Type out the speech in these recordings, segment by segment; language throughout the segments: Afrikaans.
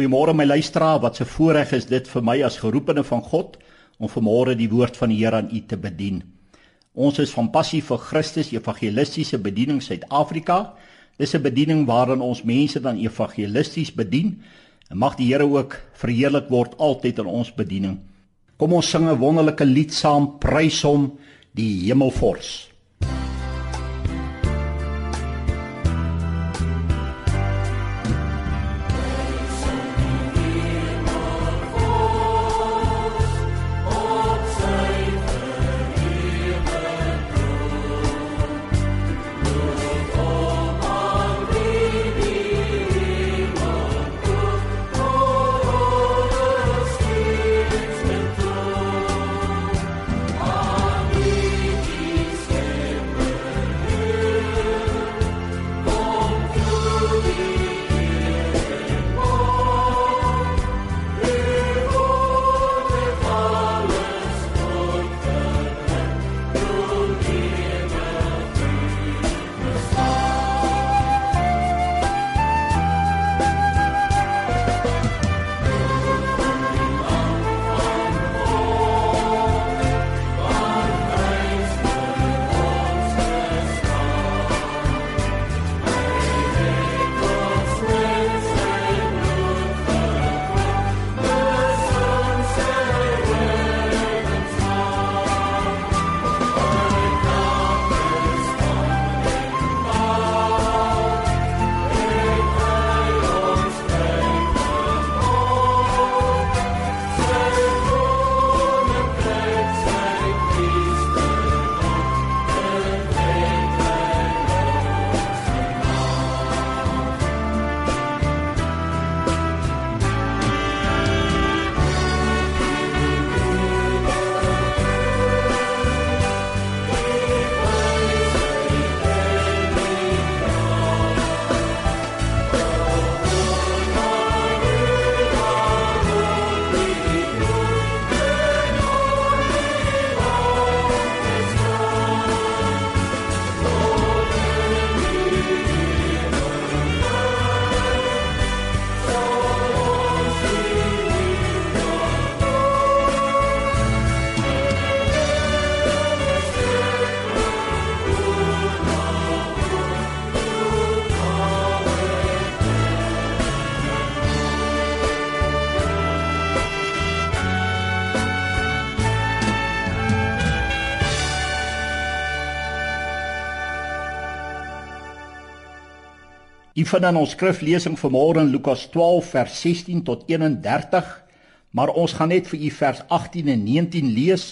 Goeiemôre my luisteraar, wat 'n voorreg is dit vir my as geroepene van God om vanmôre die woord van die Here aan u te bedien. Ons is van Passie vir Christus Evangelistiese Bediening Suid-Afrika. Dis 'n bediening waarin ons mense dan evangelisties bedien. En mag die Here ook verheerlik word altyd in ons bediening. Kom ons sing 'n wonderlike lied saam, prys hom die Hemelvors. U vind dan ons skriflesing vanmôre in Lukas 12 vers 16 tot 31, maar ons gaan net vir u vers 18 en 19 lees.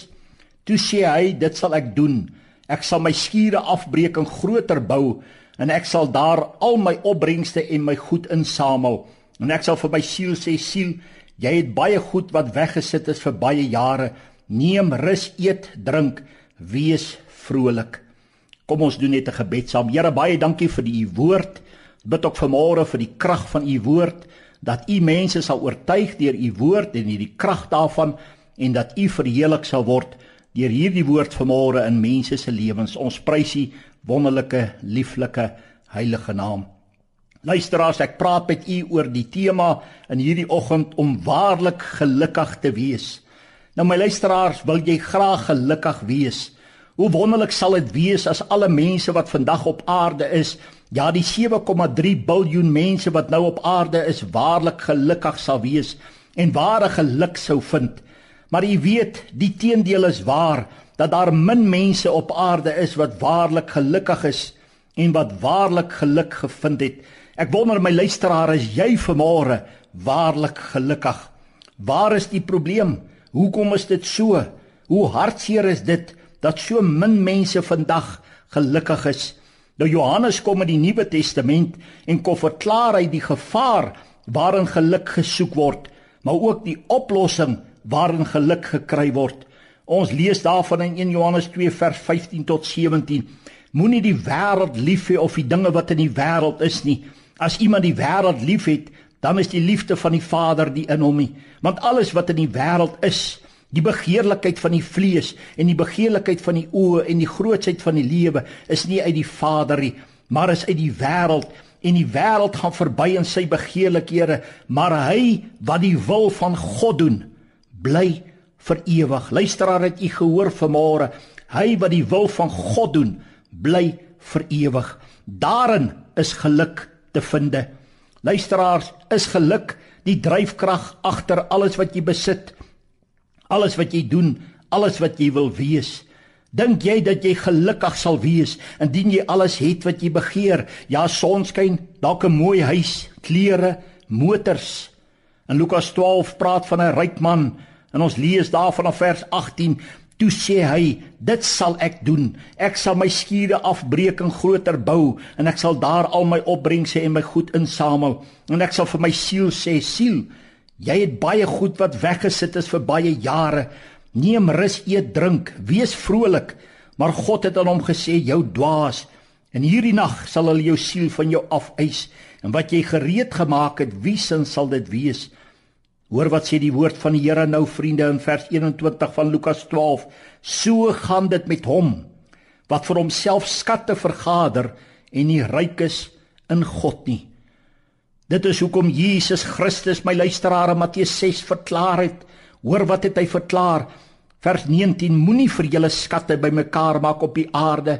Toe sê hy, dit sal ek doen. Ek sal my skure afbreek en groter bou en ek sal daar al my opbrengste en my goed insamel. En ek sal vir my siel sê, siel, jy het baie goed wat weggesit is vir baie jare. Neem rus, eet, drink, wees vrolik. Kom ons doen net 'n gebed saam. Here, baie dankie vir u woord bid ook vanmôre vir die krag van u woord dat u mense sal oortuig deur u woord en hierdie krag daarvan en dat u verheerlik sal word deur hierdie woord vanmôre in mense se lewens. Ons prys u wonderlike, lieflike, heilige naam. Luisteraars, ek praat met u oor die tema in hierdie oggend om waarlik gelukkig te wees. Nou my luisteraars, wil jy graag gelukkig wees? Hoe wonderlik sal dit wees as alle mense wat vandag op aarde is Ja, die 7,3 miljard mense wat nou op aarde is, waarlik gelukkig sal wees en ware geluk sou vind. Maar jy weet, die teendeel is waar dat daar min mense op aarde is wat waarlik gelukkig is en wat waarlik geluk gevind het. Ek wonder my luisteraar, is jy vanmôre waarlik gelukkig? Waar is die probleem? Hoekom is dit so? Hoe hartseer is dit dat so min mense vandag gelukkig is? Nou Johannes kom in die Nuwe Testament en kom verklaar hy die gevaar waarin geluk gesoek word, maar ook die oplossing waarin geluk gekry word. Ons lees daarvan in 1 Johannes 2 vers 15 tot 17. Moenie die wêreld lief hê of die dinge wat in die wêreld is nie. As iemand die wêreld liefhet, dan is die liefde van die Vader nie in hom nie. Want alles wat in die wêreld is, Die begeerlikheid van die vlees en die begeerlikheid van die oë en die grootsheid van die lewe is nie uit die Vader nie, maar is uit die wêreld en die wêreld gaan verby in sy begeerlikhede, maar hy wat die wil van God doen, bly vir ewig. Luisteraar, het u gehoor vanmôre? Hy wat die wil van God doen, bly vir ewig. Daarin is geluk te vind. Luisteraars, is geluk die dryfkrag agter alles wat jy besit, alles wat jy doen, alles wat jy wil wees. Dink jy dat jy gelukkig sal wees indien jy alles het wat jy begeer? Ja, sonskyn, dalk 'n mooi huis, klere, motors. In Lukas 12 praat van 'n ryk man en ons lees daarvan in vers 18 Toe sê hy, dit sal ek doen. Ek sal my skure afbreek en groter bou en ek sal daar al my opbrengse en my goed insamel. En ek sal vir my siel sê, siel, jy het baie goed wat weggesit is vir baie jare. Neem rus, eet, drink, wees vrolik. Maar God het aan hom gesê, jou dwaas, en hierdie nag sal hulle jou siel van jou afeis en wat jy gereed gemaak het, wie sin sal dit wees? Hoor wat sê die woord van die Here nou vriende in vers 21 van Lukas 12. So gaan dit met hom wat vir homself skatte vergader en nie ryk is in God nie. Dit is hoekom Jesus Christus my luisteraars Matteus 6 verklaar het. Hoor wat het hy verklaar? Vers 19: Moenie vir julle skatte bymekaar maak op die aarde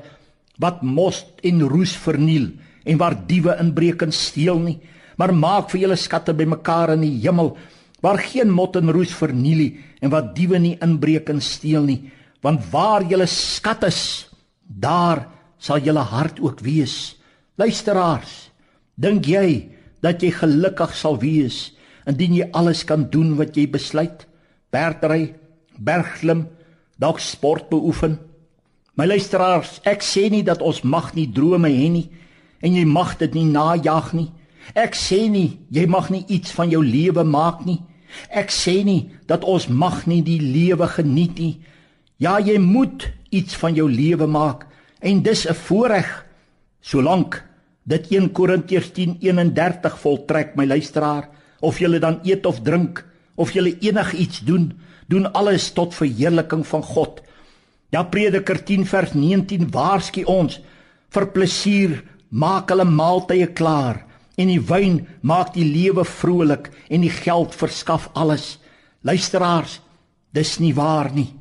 wat mos en roes verniel en waar diewe inbreek en steel nie, maar maak vir julle skatte bymekaar in die hemel waar geen mot en roes verniel nie en wat diewe nie inbreek en steel nie want waar julle skat is daar sal julle hart ook wees luisteraars dink jy dat jy gelukkig sal wees indien jy alles kan doen wat jy besluit bergry bergklim dalk sport beoefen my luisteraars ek sê nie dat ons mag nie drome hê nie en jy mag dit nie najag nie Ek sê nie jy mag nie iets van jou lewe maak nie. Ek sê nie dat ons mag nie die lewe geniet nie. Ja, jy moet iets van jou lewe maak en dis 'n voorreg solank dit 1 Korintiërs 10:31 voltrek my luisteraar of jy dan eet of drink of jy enigiets doen, doen alles tot verheerliking van God. Ja Prediker 10 vers 19 waarsku ons vir plesier maak hulle maaltye klaar en die wyn maak die lewe vrolik en die geld verskaf alles. Luisteraars, dis nie waar nie.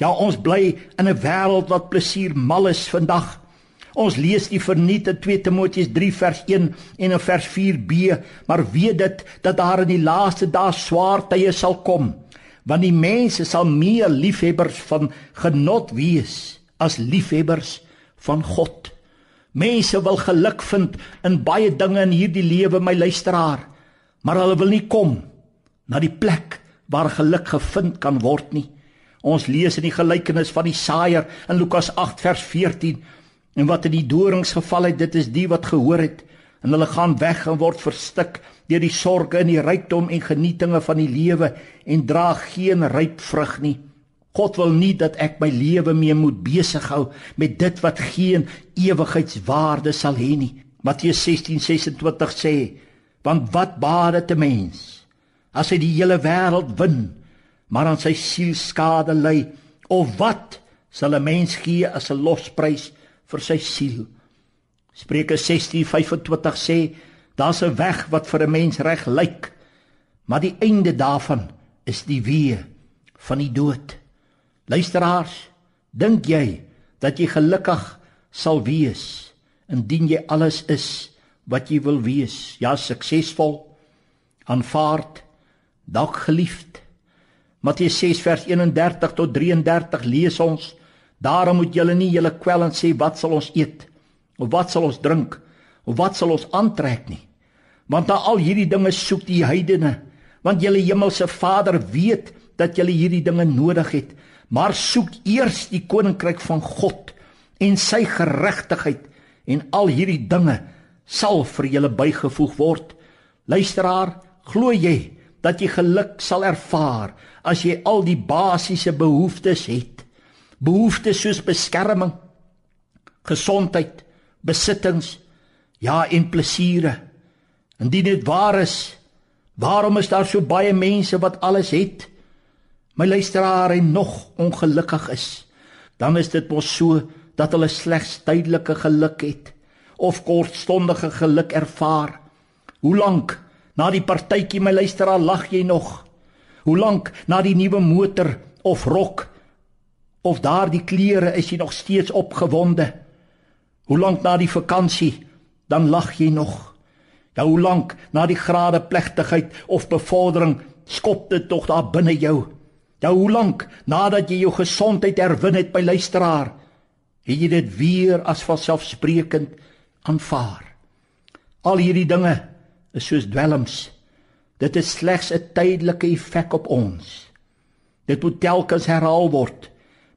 Ja, ons bly in 'n wêreld wat plesier mal is vandag. Ons lees die verniet in 2 Timoteus 3 vers 1 en in vers 4b, maar weet dit dat daar in die laaste dae swaar tye sal kom, want die mense sal meer liefhebbers van genot wees as liefhebbers van God. Mense wil geluk vind in baie dinge in hierdie lewe, my luisteraar, maar hulle wil nie kom na die plek waar geluk gevind kan word nie. Ons lees in die gelykenis van die saaier in Lukas 8 vers 14 en wat in die dorings geval het, dit is die wat gehoor het en hulle gaan weg en word verstik deur die sorges en die rykdom en genietinge van die lewe en dra geen ryp vrug nie. God wil nie dat ek my lewe mee moet besig hou met dit wat geen ewigheidswaarde sal hê nie. Matteus 16:26 sê, want wat baat dit 'n mens as hy die hele wêreld win, maar aan sy siel skade ly? Of wat sal 'n mens gee as 'n losprys vir sy siel? Spreuke 16:25 sê, daar's 'n weg wat vir 'n mens reg lyk, maar die einde daarvan is die weë van die dood. Luisteraars, dink jy dat jy gelukkig sal wees indien jy alles is wat jy wil wees? Ja, suksesvol, aanvaard, dalk geliefd. Matteus 6 vers 31 tot 33 lees ons: Daarom moet julle nie julle kwel en sê wat sal ons eet of wat sal ons drink of wat sal ons aantrek nie. Want na al hierdie dinge soek die heidene, want julle hemelse Vader weet dat julle hierdie dinge nodig het maar soek eers die koninkryk van God en sy geregtigheid en al hierdie dinge sal vir julle bygevoeg word. Luisteraar, glo jy dat jy geluk sal ervaar as jy al die basiese behoeftes het? Behoeftes soos beskerming, gesondheid, besittings, ja en plesiere. Indien dit waar is, waarom is daar so baie mense wat alles het? my luisteraar en nog ongelukkig is, dan is dit mos so dat hulle slegs tydelike geluk het of kortstondige geluk ervaar? Hoe lank na die partytjie my luisteraar lag jy nog? Hoe lank na die nuwe motor of rok of daardie klere is jy nog steeds opgewonde? Hoe lank na die vakansie dan lag jy nog? Ja, hoe lank na die grade plegtigheid of bevordering skop dit tog daar binne jou? Ja, hoe lank nadat jy jou gesondheid herwin het by luisteraar, het jy dit weer as vanselfsprekend aanvaar? Al hierdie dinge is soos dwelms. Dit is slegs 'n tydelike effek op ons. Dit moet telkens herhaal word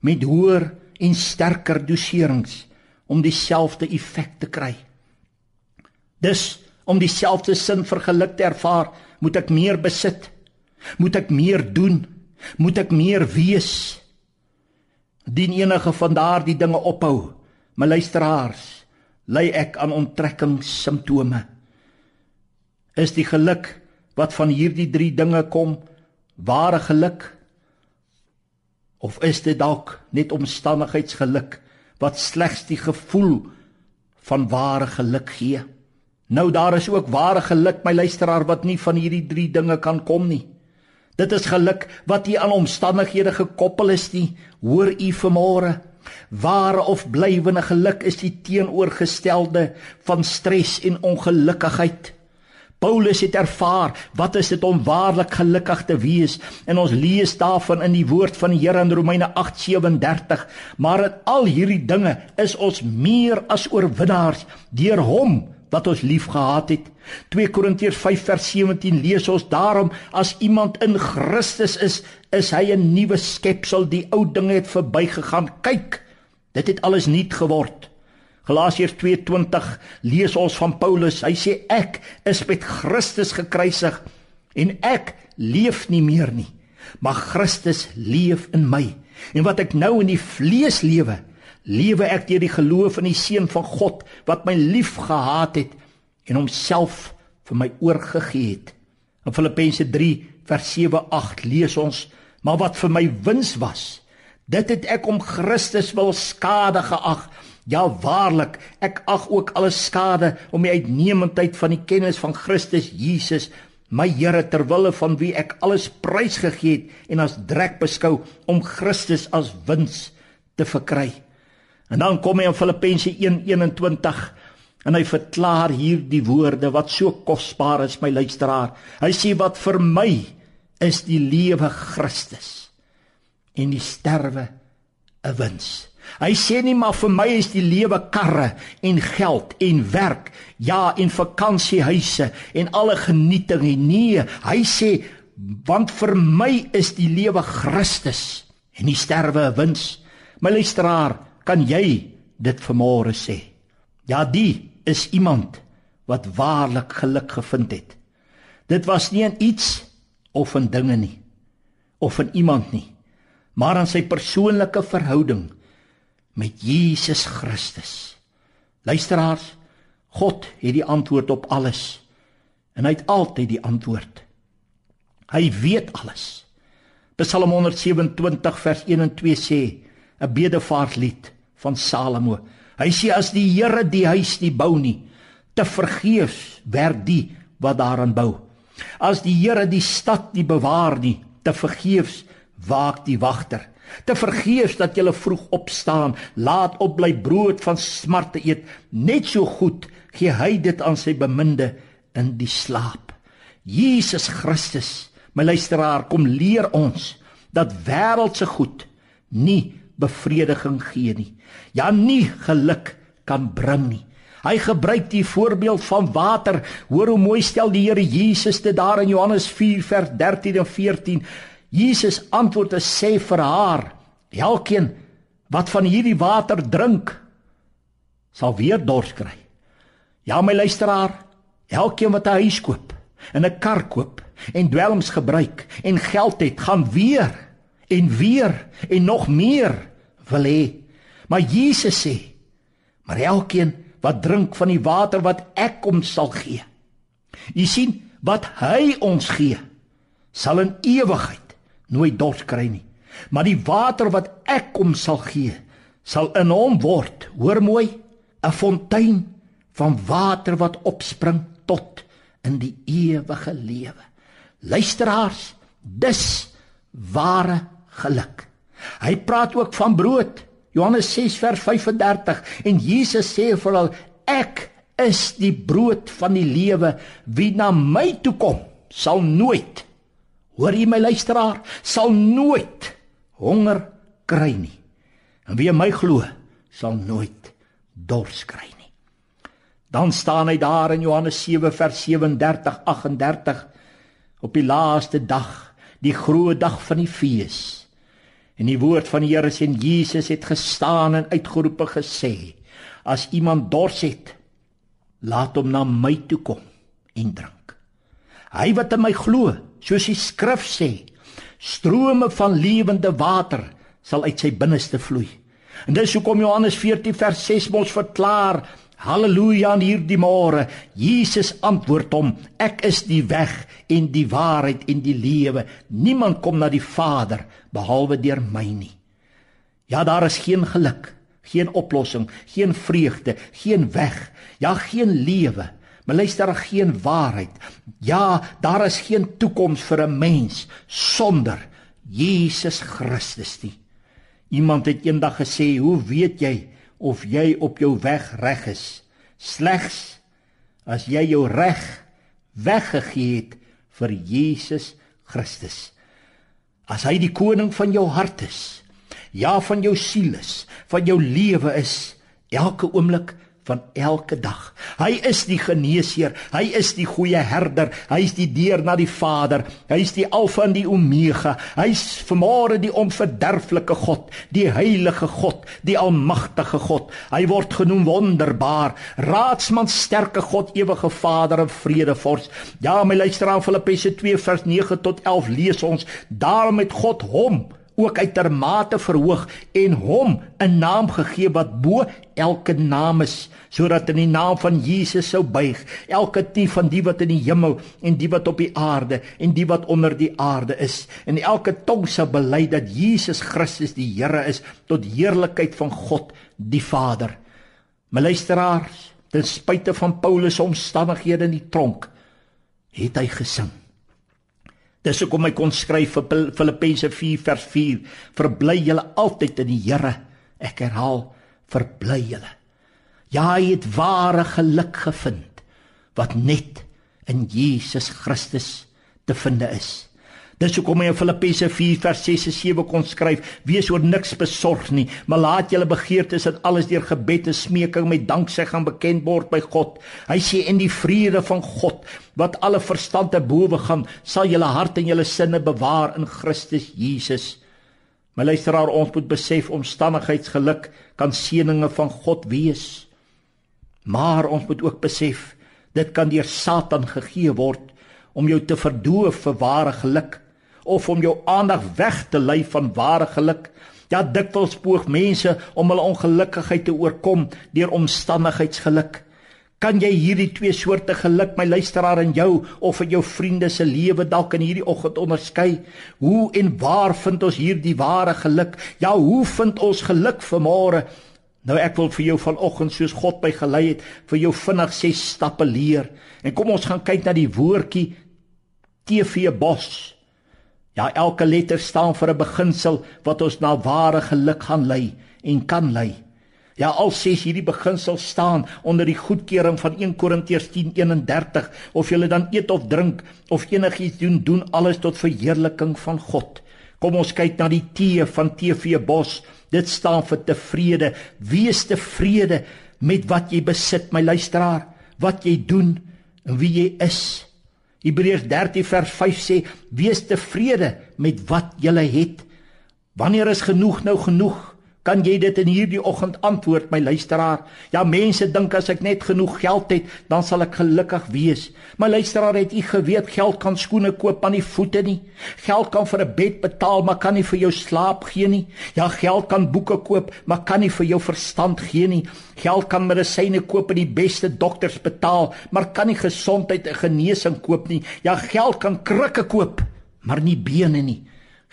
met hoër en sterker doserings om dieselfde effek te kry. Dus om dieselfde sin vir geluk te ervaar, moet ek meer besit. Moet ek meer doen? Moet ek meer wees? Dien enige van daardie dinge ophou, my luisteraars, ly ek aan onttrekking simptome. Is die geluk wat van hierdie 3 dinge kom ware geluk? Of is dit dalk net omstandigheidsgeluk wat slegs die gevoel van ware geluk gee? Nou daar is ook ware geluk my luisteraar wat nie van hierdie 3 dinge kan kom nie. Dit is geluk wat nie aan omstandighede gekoppel is nie. Hoor u vanmôre, ware of blywende geluk is die teenoorgestelde van stres en ongelukkigheid. Paulus het ervaar wat is dit om waarlik gelukkig te wees en ons lees daarvan in die woord van die Here in Romeine 8:37 maar in al hierdie dinge is ons meer as oorwinnaars deur hom wat ons liefgehad het. 2 Korintiërs 5 vers 17 lees ons daarom as iemand in Christus is, is hy 'n nuwe skepsel, die ou dinge het verbygegaan. Kyk, dit het alles nuut geword. Galasiërs 2:20 lees ons van Paulus. Hy sê ek is met Christus gekruisig en ek leef nie meer nie, maar Christus leef in my. En wat ek nou in die vlees lewe, lewe ek deur die geloof in die seun van God wat my liefgehad het en homself vir my oorgegee het. In Filippense 3 vers 7-8 lees ons: "Maar wat vir my wins was, dit het ek om Christus wil skade geag. Ja waarlik, ek ag ook alles skade om die uitnemendheid van die kennis van Christus Jesus, my Here ter wille van wie ek alles prysgegee het en as drek beskou om Christus as wins te verkry." En dan kom hy in Filippense 1:21 en hy verklaar hier die woorde wat so kosbaar is my luisteraar. Hy sê wat vir my is die lewe Christus en die sterwe 'n wins. Hy sê nie maar vir my is die lewe karre en geld en werk, ja en vakansiehuise en alle genietinge. Nee, hy sê want vir my is die lewe Christus en die sterwe 'n wins. My luisteraar, kan jy dit vanmôre sê? Ja, die is iemand wat waarlik geluk gevind het. Dit was nie in iets of in dinge nie of in iemand nie, maar aan sy persoonlike verhouding met Jesus Christus. Luisteraars, God het die antwoord op alles en hy het altyd die antwoord. Hy weet alles. Psalm 127 vers 1 en 2 sê 'n bedevaartlied van Salomo. Hy sê as die Here die huis nie bou nie, te vergeefs werk die wat daaraan bou. As die Here die stad nie bewaar nie, te vergeefs waak die wagter. Te vergeefs dat jy vroeg opstaan, laat op bly brood van smarte eet, net so goed gee hy dit aan sy beminde in die slaap. Jesus Christus, my luisteraar, kom leer ons dat wêreldse goed nie bevrediging gee nie. Ja nie geluk kan bring nie. Hy gebruik die voorbeeld van water. Hoor hoe mooi stel die Here Jesus dit daar in Johannes 4 vers 13 en 14. Jesus antwoord en sê vir haar: "Elkeen wat van hierdie water drink, sal weer dors kry." Ja my luisteraar, elkeen wat 'n huis koop en 'n kar koop en dwelms gebruik en geld het, gaan weer en weer en nog meer wil hê. Maar Jesus sê: "Maar elkeen wat drink van die water wat ek hom sal gee. U sien wat hy ons gee, sal in ewigheid nooit dors kry nie. Maar die water wat ek hom sal gee, sal in hom word, hoor mooi, 'n fontein van water wat opspring tot in die ewige lewe. Luisteraars, dis ware geluk. Hy praat ook van brood. Johannes 6 vers 35 en Jesus sê vir hulle ek is die brood van die lewe wie na my toe kom sal nooit hoor jy my luisteraar? Sal nooit honger kry nie. En wie my glo sal nooit dors kry nie. Dan staan hy daar in Johannes 7 vers 37 38 op die laaste dag die groot dag van die fees. En die woord van die Here sê Jesus het gestaan en uitgeroep gesê as iemand dors het laat hom na my toe kom en drink. Hy wat in my glo, soos die skrif sê, strome van lewende water sal uit sy binneste vloei. En dis hoekom Johannes 14 vers 6 ons verklaar, haleluja aan hierdie môre. Jesus antwoord hom, ek is die weg en die waarheid en die lewe. Niemand kom na die Vader behalwe deur my nie. Ja, daar is geen geluk geen oplossing, geen vreugde, geen weg, ja geen lewe. Maar luister, daar geen waarheid. Ja, daar is geen toekoms vir 'n mens sonder Jesus Christus nie. Iemand het eendag gesê, "Hoe weet jy of jy op jou weg reg is? Slegs as jy jou reg weggegee het vir Jesus Christus. As hy die koning van jou hart is, ja van jou siel is, van jou lewe is elke oomblik van elke dag. Hy is die geneesheer, hy is die goeie herder, hy is die deur na die Vader, hy is die Alfa en die Omega. Hy's vermore die onverderflike God, die heilige God, die almagtige God. Hy word genoem wonderbaar, raadsman, sterke God, ewige Vader en vredevors. Ja, my luisteraar Filippense 2 vers 9 tot 11 lees ons, daarom het God hom ook uitermate verhoog en hom 'n naam gegee wat bo elke naam is sodat in die naam van Jesus sou buig elke knie van die wat in die hemel en die wat op die aarde en die wat onder die aarde is en elke tong sou bely dat Jesus Christus die Here is tot heerlikheid van God die Vader. My luisteraars, ten spyte van Paulus omstandighede in die tronk, het hy gesing. Dis hoekom hy kon skryf vir Filippense 4 vers 4: Verbly julle altyd in die Here. Ek herhaal, verbly julle. Ja, hy het ware geluk gevind wat net in Jesus Christus te vind is. Dis hoekom hy in Filippense 4 vers 6 en 7 kon skryf: Wees oor niks besorg nie, maar laat julle begeertes in alles deur gebed en smeking met danksegging bekend word by God. Hy sê en die vrede van God wat alle verstand te bowe gaan, sal julle hart en julle sinne bewaar in Christus Jesus. My luisteraar, ons moet besef omstandigheidsgeluk kan seëninge van God wees. Maar ons moet ook besef dit kan deur Satan gegee word om jou te verdoof vir ware geluk of om jou aandag weg te lei van ware geluk. Ja, dikwels poog mense om hulle ongelukkigheid te oorkom deur omstandigheidsgeluk. Kan jy hierdie twee soorte geluk, my luisteraar en jou of in jou vriende se lewe dalk in hierdie oggend onderskei? Hoe en waar vind ons hierdie ware geluk? Ja, hoe vind ons geluk vanmôre? Nou ek wil vir jou vanoggend soos God my gelei het, vir jou vinnig ses stappe leer. En kom ons gaan kyk na die woordjie TV Bos. Ja, elke letter staan vir 'n beginsel wat ons na ware geluk gaan lei en kan lei. Ja, al ses hierdie beginsels staan onder die goedkeuring van 1 Korintiërs 10:31 of jy dan eet of drink of enigiets doen, doen alles tot verheerliking van God. Kom ons kyk na die T van TV Bos. Dit staan vir tevrede. Wees tevrede met wat jy besit, my luisteraar, wat jy doen en wie jy is. Hebreërs 13 vers 5 sê: "Wees tevrede met wat jy het. Wanneer is genoeg nou genoeg?" Kan jy dit in hierdie oggend antwoord my luisteraar? Ja, mense dink as ek net genoeg geld het, dan sal ek gelukkig wees. My luisteraar, het u geweet geld kan skoene koop aan die voete nie? Geld kan vir 'n bed betaal, maar kan nie vir jou slaap gee nie. Ja, geld kan boeke koop, maar kan nie vir jou verstand gee nie. Geld kan medisyne koop en die beste dokters betaal, maar kan nie gesondheid en genesing koop nie. Ja, geld kan krikke koop, maar nie bene nie.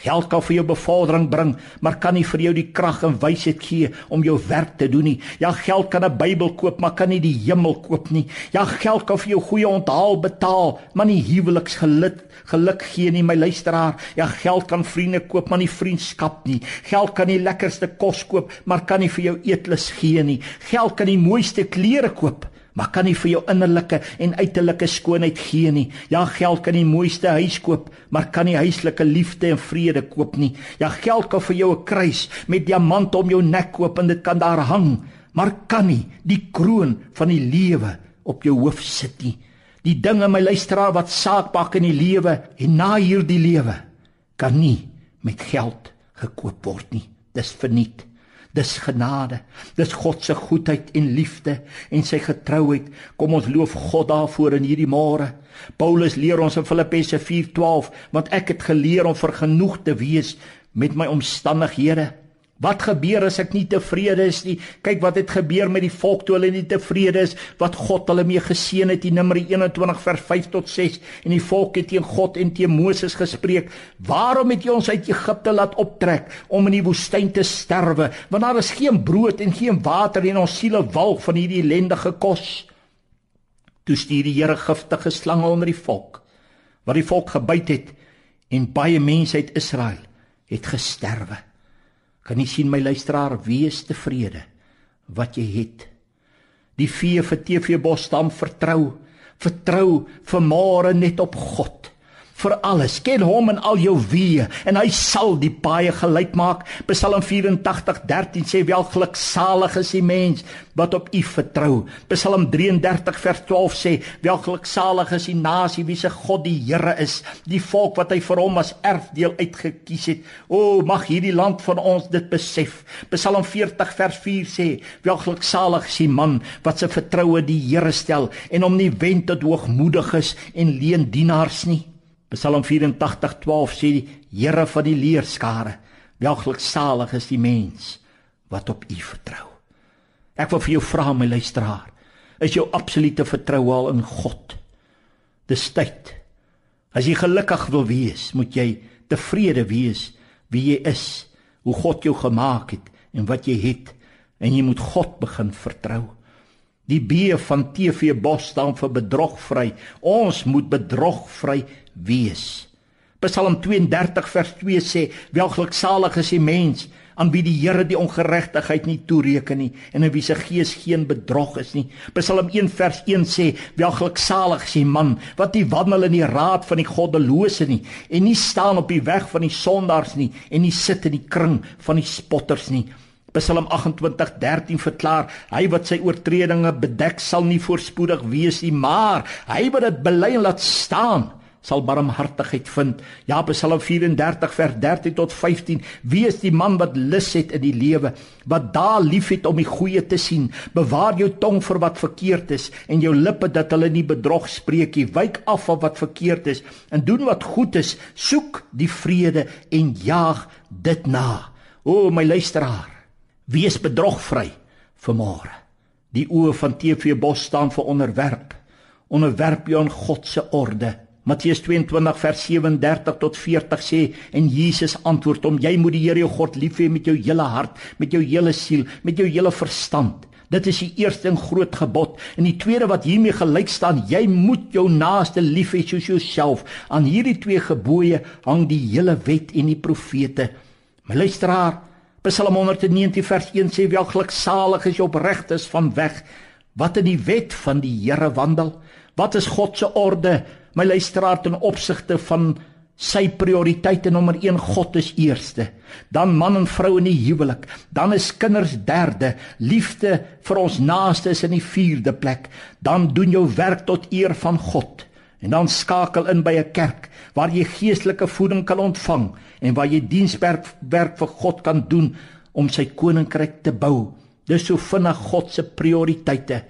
Geld kan vir jou bevordering bring, maar kan nie vir jou die krag en wysheid gee om jou werk te doen nie. Ja, geld kan 'n Bybel koop, maar kan nie die hemel koop nie. Ja, geld kan vir jou goeie onthaal betaal, maar nie huweliksgeluk geluk gee nie, my luisteraar. Ja, geld kan vriende koop, maar nie vriendskap nie. Geld kan die lekkerste kos koop, maar kan nie vir jou eetlus gee nie. Geld kan die mooiste klere koop, maar kan nie vir jou innerlike en uiterlike skoonheid gee nie. Ja, geld kan die mooiste huis koop, maar kan nie huislike liefde en vrede koop nie. Ja, geld kan vir jou 'n kruis met diamante om jou nek koop en dit kan daar hang, maar kan nie die kroon van die lewe op jou hoof sit nie. Die dinge my luisteraar wat saak maak in die lewe en na hierdie lewe kan nie met geld gekoop word nie. Dis verniet. Dis genade. Dis God se goedheid en liefde en sy getrouheid. Kom ons loof God daarvoor in hierdie môre. Paulus leer ons in Filippense 4:12, want ek het geleer om vergenoeg te wees met my omstandighede Wat gebeur as ek nie tevrede is nie? Kyk wat het gebeur met die volk toe hulle nie tevrede is wat God hulle mee geseën het in Numeri 21 vers 5 tot 6 en die volk het teen God en teen Moses gespreek. Waarom het jy ons uit Egipte laat optrek om in die woestyn te sterwe? Want daar is geen brood en geen water en ons siele walg van hierdie ellendige kos. Toe stuur die Here giftige slange onder die volk wat die volk gebyt het en baie mense uit Israel het gesterwe. Kan jy sien my luisteraar, wees tevrede wat jy het. Die vee vir TV Bos stam vertrou, vertrou vir môre net op God vir alles. Ken hom in al jou weë en hy sal die paaie gelyk maak. Psalm 84:13 sê welgeluksalig is die mens wat op U vertrou. Psalm 33 vers 12 sê welgeluksalig is die nasie wie se God die Here is, die volk wat hy vir hom as erfdeel uitgekies het. O, mag hierdie land van ons dit besef. Psalm 40 vers 4 sê welgeluksalig is die man wat sy vertroue die Here stel en hom nie wend tot hoogmoediges en leendienaars nie. Psalm 84:12 sê die Here van die leerskare, welgeluksalig is die mens wat op U vertrou. Ek wil vir jou vra my luisteraar, is jou absolute vertroue al in God? Dis tyd. As jy gelukkig wil wees, moet jy tevrede wees wie jy is, hoe God jou gemaak het en wat jy het en jy moet God begin vertrou. Die B van TV Bos staan vir bedrogvry. Ons moet bedrogvry wees. Psalm 32 vers 2 sê: "Welgeluksalig is die mens aan wie die Here die ongeregtigheid nie toereken nie en in wie se gees geen bedrog is nie." Psalm 1 vers 1 sê: "Welgeluksalig is die man wat nie wandel in die raad van die goddelose nie en nie staan op die weg van die sondaars nie en nie sit in die kring van die spotters nie." Psalm 28:13 verklaar: Hy wat sy oortredinge bedek sal nie voorspoedig wees nie, maar hy wat dit bely en laat staan sal barmhartigheid vind. Ja, Psalm 34 vers 13 tot 15: Wie is die man wat lus het in die lewe, wat daar liefhet om die goeie te sien? Bewaar jou tong vir wat verkeerd is en jou lippe dat hulle nie bedrog spreek nie. Wyk af van wat verkeerd is en doen wat goed is. Soek die vrede en jaag dit na. O my luisteraar, Wees bedrogvry vir môre. Die oë van TV Bos staan vir onderwerp. Onderwerp jou aan God se orde. Matteus 22 vers 37 tot 40 sê en Jesus antwoord hom: Jy moet die Here jou God lief hê met jou hele hart, met jou hele siel, met jou hele verstand. Dit is die eerste en groot gebod. En die tweede wat hiermee gelyk staan, jy moet jou naaste lief hê soos jouself. Aan hierdie twee gebooie hang die hele wet en die profete. My luisteraar, Psalm 119 vers 1 sê wel geluksalig is jy opregtes van weg wat in die wet van die Here wandel. Wat is God se orde? My luisteraar ten opsigte van sy prioriteite nommer 1 God is eerste. Dan man en vrou in die huwelik, dan is kinders derde, liefde vir ons naaste is in die vierde plek. Dan doen jou werk tot eer van God. En dan skakel in by 'n kerk waar jy geestelike voeding kan ontvang en waar jy dienswerk werk vir God kan doen om sy koninkryk te bou. Dis so vinnig God se prioriteite.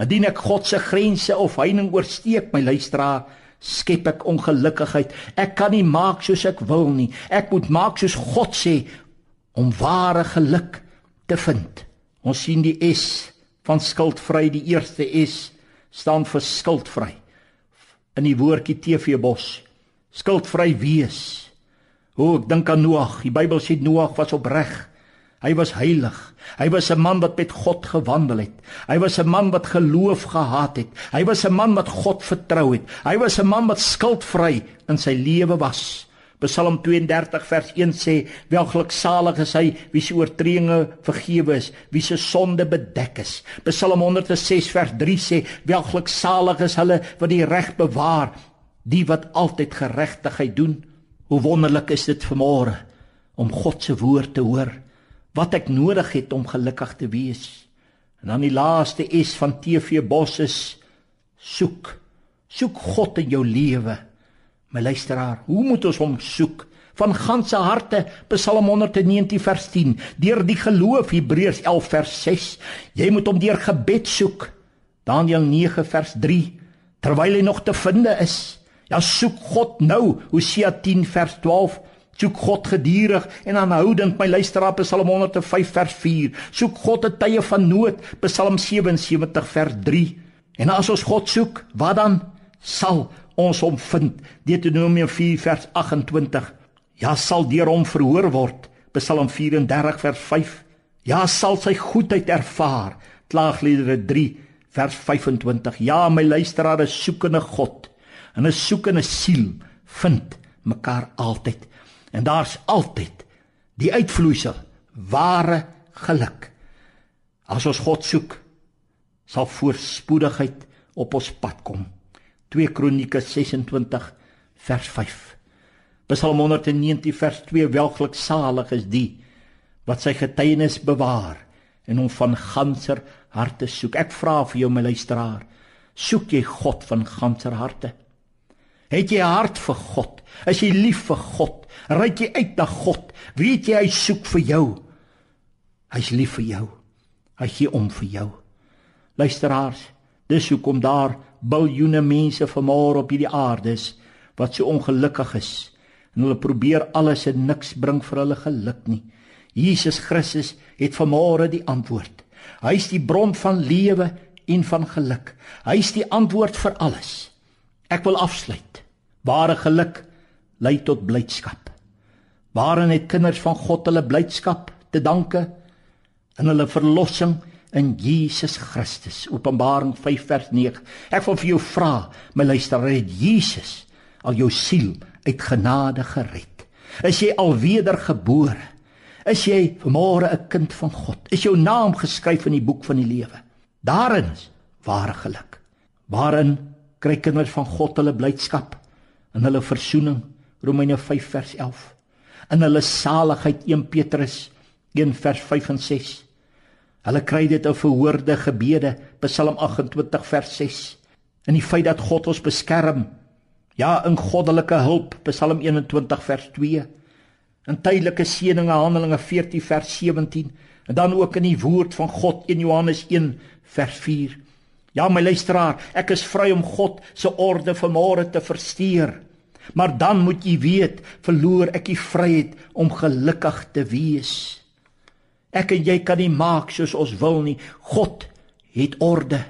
Indien ek God se grense of heining oorsteek, my luisteraar, skep ek ongelukkigheid. Ek kan nie maak soos ek wil nie. Ek moet maak soos God sê om ware geluk te vind. Ons sien die S van skuldvry, die eerste S staan vir skuldvry in die woordjie TV bos skuldvry wees O, ek dink aan Noag. Die Bybel sê Noag was opreg. Hy was heilig. Hy was 'n man wat met God gewandel het. Hy was 'n man wat geloof gehad het. Hy was 'n man wat God vertrou het. Hy was 'n man wat skuldvry in sy lewe was. Psalm 32 vers 1 sê: "Welgeluksalig is hy wie se oortredinge vergewe is, wie se sonde bedek is." Psalm 106 vers 3 sê: "Welgeluksalig is hulle wat die reg bewaar, die wat altyd geregtigheid doen." Hoe wonderlik is dit vanmôre om God se woord te hoor. Wat ek nodig het om gelukkig te wees. En dan die laaste S van TV Bos is soek. Soek God in jou lewe. My luisteraar, hoe moet ons hom soek? Van ganse harte, Psalm 119 vers 10, deur die geloof Hebreërs 11 vers 6. Jy moet hom deur gebed soek. Daniël 9 vers 3, terwyl hy nog te vind is. Ja, soek God nou. Hosea 10 vers 12. Soek God geduldig en aanhoudend, my luisteraar, Psalm 105 vers 4. Soek God in tye van nood, Psalm 77 vers 3. En as ons God soek, wat dan? Sal ons hom vind. Deuteronomium 4 vers 28. Ja, sal deur hom verhoor word. Psalm 34 vers 5. Ja, sal sy goedheid ervaar. Klaagliedere 3 vers 25. Ja, my luisteraar, 'n soekende God en 'n soekende siel vind mekaar altyd. En daar's altyd die uitvloeisel ware geluk. As ons God soek, sal voorspoedigheid op ons pad kom. 2 Kronieke 26 vers 5. Psalm 119 vers 2 welgeluksalig is die wat sy getuienis bewaar en hom van ganser harte soek. Ek vra vir jou my luisteraar, soek jy God van ganser harte? Het jy 'n hart vir God? Is jy lief vir God? Ryk jy uit na God? Weet jy hy soek vir jou? Hy's lief vir jou. Hy gee om vir jou. Luisteraars, dis hoekom daar biljoene mense vanmôre op hierdie aarde is wat so ongelukkig is en hulle probeer alles en niks bring vir hulle geluk nie. Jesus Christus het vanmôre die antwoord. Hy is die bron van lewe en van geluk. Hy is die antwoord vir alles. Ek wil afsluit. Ware geluk lei tot blydskap. Waarin het kinders van God hulle blydskap te danke in hulle verlossing in Jesus Christus. Openbaring 5 vers 9. Ek wil vir jou vra, my luisteraar, het Jesus al jou siel uit genade gered? Is jy al wedergebore? Is jy vanmôre 'n kind van God? Is jou naam geskryf in die boek van die lewe? Daarin is ware geluk. Waarin kry kinders van God hulle blydskap en hulle verzoening? Romeine 5 vers 11. In hulle saligheid 1 Petrus 1 vers 5 en 6. Hulle kry dit in verhoorde gebede, Psalm 28 vers 6. In die feit dat God ons beskerm. Ja, in goddelike hulp, Psalm 21 vers 2. In tydelike seëninge, Handelinge 14 vers 17 en dan ook in die woord van God in Johannes 1 vers 4. Ja, my luisteraar, ek is vry om God se orde vanmôre te versteur. Maar dan moet jy weet, verloor ek die vryheid om gelukkig te wees. Ek en jy kan nie maak soos ons wil nie. God het orde.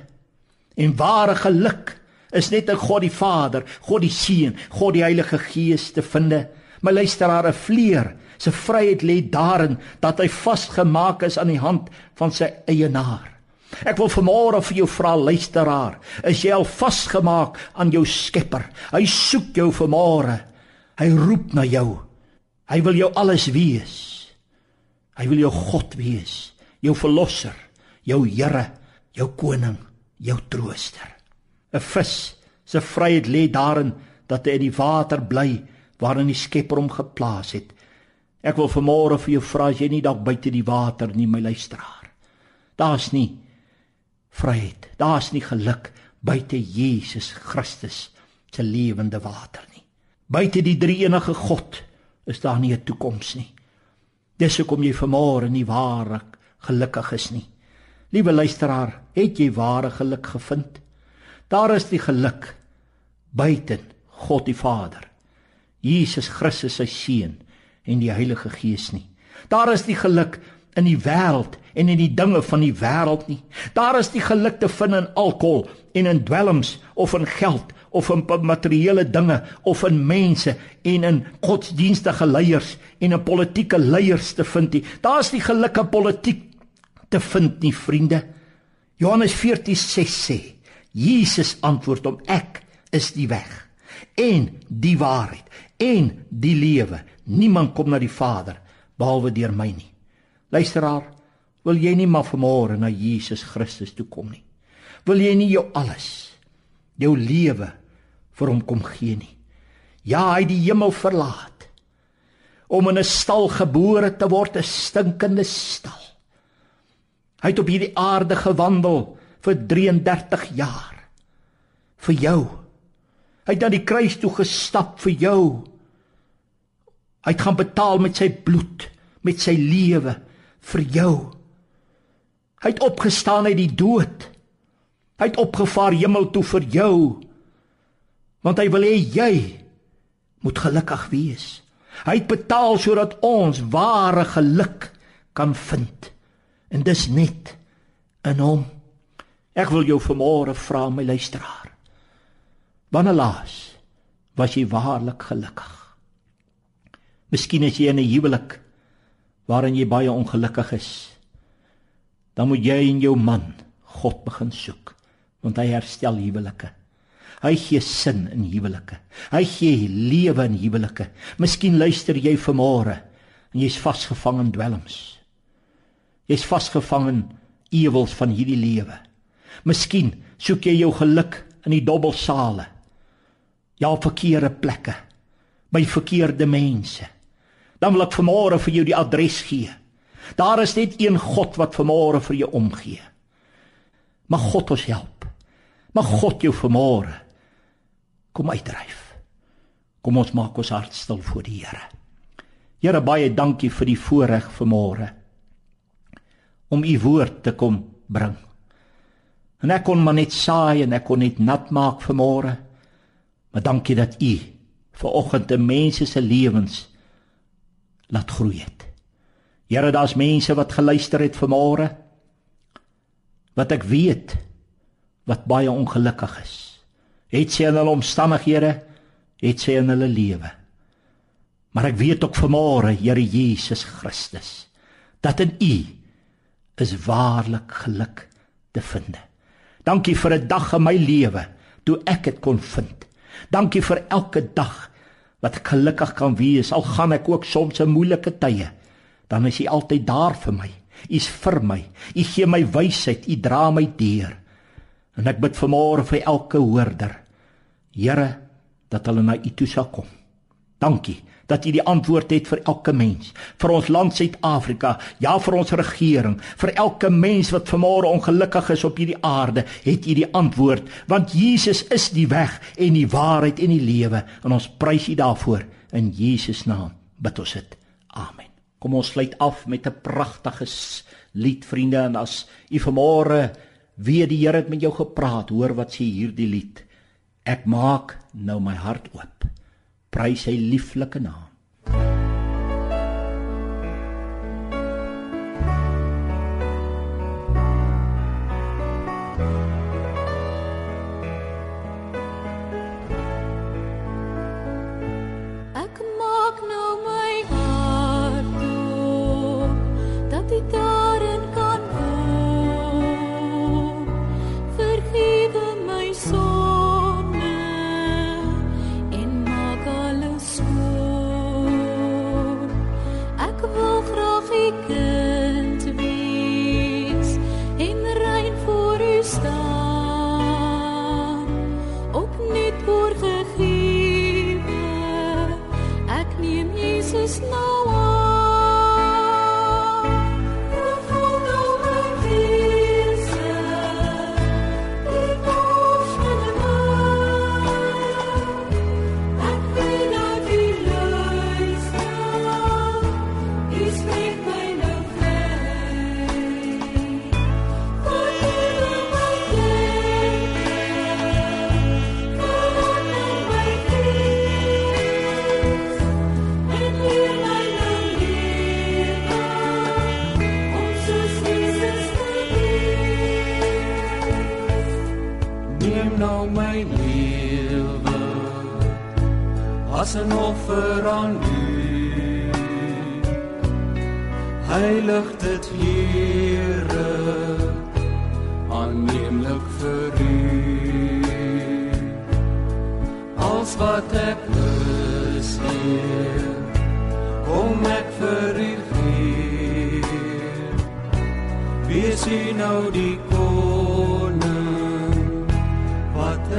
En ware geluk is net in God die Vader, God die Seun, God die Heilige Gees te vind. My luisteraar, 'n vleer se vryheid lê daarin dat hy vasgemaak is aan die hand van sy eienaar. Ek wil vanmôre vir jou vra luisteraar, is jy al vasgemaak aan jou Skepper? Hy soek jou vanmôre. Hy roep na jou. Hy wil jou alles wees. Hy wil jou God wees, jou verlosser, jou Here, jou koning, jou trooster. 'n Vis se vryheid lê daarin dat hy in die water bly waarin die Skepper hom geplaas het. Ek wil vanmôre vir jou vra as jy nie dalk buite die water nie, my luisteraar. Daar's nie vryheid, daar's nie geluk buite Jesus Christus se lewende water nie. Buite die drie enige God is daar nie 'n toekoms nie. Dis hoekom jy vanmôre nie ware gelukkig is nie. Liewe luisteraar, het jy ware geluk gevind? Daar is die geluk buiten God die Vader, Jesus Christus sy seun en die Heilige Gees nie. Daar is die geluk in die wêreld en in die dinge van die wêreld nie. Daar is die geluk te vind in alkohol en in dwelms of in geld of in materiële dinge of in mense en in godsdienstige leiers en in politieke leiers te vind nie. Daar's die geluk in politiek te vind nie, vriende. Johannes 14:6 sê: Jesus antwoord hom: Ek is die weg en die waarheid en die lewe. Niemand kom na die Vader behalwe deur my nie. Luisteraar, wil jy nie maar vanmôre na Jesus Christus toe kom nie? Wil jy nie jou alles, jou lewe vir hom kom gee nie? Ja, hy het die hemel verlaat om in 'n stal gebore te word, 'n stinkende stal. Hy het op hierdie aarde gewandel vir 33 jaar vir jou. Hy het na die kruis toe gestap vir jou. Hy het gaan betaal met sy bloed, met sy lewe vir jou. Hy het opgestaan uit die dood. Hy het opgevaar hemel toe vir jou. Want hy wil hê jy moet gelukkig wees. Hy het betaal sodat ons ware geluk kan vind. En dis net in hom. Ek wil jou vanmôre vra my luisteraar. Wanneer laas was jy waarlik gelukkig? Miskien is jy in 'n huwelik waarin jy baie ongelukkig is, dan moet jy en jou man God begin soek, want hy herstel huwelike. Hy gee sin in huwelike. Hy gee lewe in huwelike. Miskien luister jy vanmôre en jy's vasgevang in dwelms. Jy's vasgevang in ewels van hierdie lewe. Miskien soek jy jou geluk in die dobbelsale. Ja, verkeerde plekke. By verkeerde mense dan wil ek vanmôre vir jou die adres gee. Daar is net een God wat vanmôre vir jou omgee. Mag God ons help. Mag God jou vanmôre kom uitdryf. Kom ons maak ons hart stil voor die Here. Here baie dankie vir die voorreg vanmôre om u woord te kom bring. En ek kon maar net saai en ek kon net nat maak vanmôre. Maar dankie dat u vir oggend te mense se lewens laat groei het. Here, daar's mense wat geluister het vanmôre wat ek weet wat baie ongelukkig is. Het sy in hulle omstandighede, het sy in hulle lewe. Maar ek weet ook vanmôre, Here Jesus Christus, dat in U is waarlik geluk te vind. Dankie vir 'n dag in my lewe toe ek dit kon vind. Dankie vir elke dag wat ek gelukkig kan wees al gaan ek ook soms 'n moeilike tye dan is hy altyd daar vir my hy's vir my hy gee my wysheid hy dra my deur en ek bid vanmôre vir elke hoorder Here dat hulle na u toe sal kom dankie dat U die antwoord het vir elke mens, vir ons land Suid-Afrika, ja vir ons regering, vir elke mens wat vanmôre ongelukkig is op hierdie aarde, het U die antwoord, want Jesus is die weg en die waarheid en die lewe en ons prys U daarvoor in Jesus naam. Bid ons dit. Amen. Kom ons sluit af met 'n pragtige lied vriende en as u vanmôre weet die Here het met jou gepraat, hoor wat sê hierdie lied. Ek maak nou my hart oop prys sy lieflike naam. nou my lewe as 'n offer aan U. Heilig dit Here, aanneemlik vir U. Als wat ek is hier, kom ek vir U gee. Wees U nou die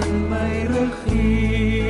in my regeer.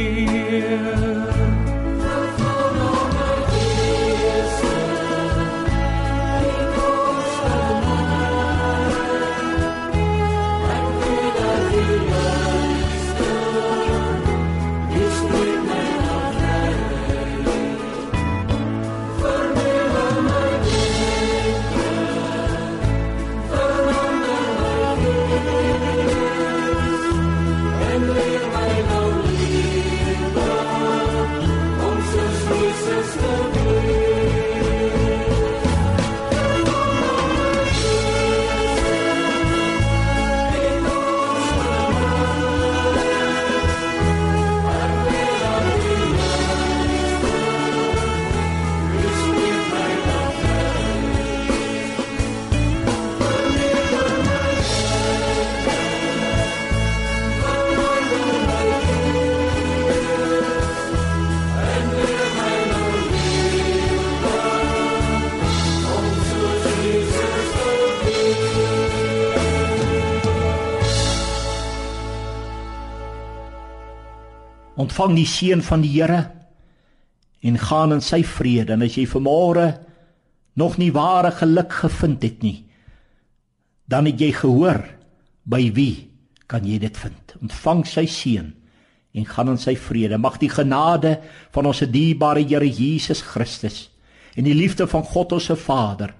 Ontvang die seën van die Here en gaan in sy vrede. En as jy vanmôre nog nie ware geluk gevind het nie dan het jy gehoor by wie kan jy dit vind. Ontvang sy seën en gaan in sy vrede. Mag die genade van ons dierbare Here Jesus Christus en die liefde van God ons se Vader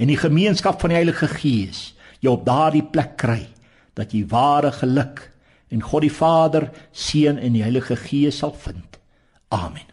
en die gemeenskap van die Heilige Gees jou op daardie plek kry dat jy ware geluk en God die Vader, Seun en die Heilige Gees sal vind. Amen.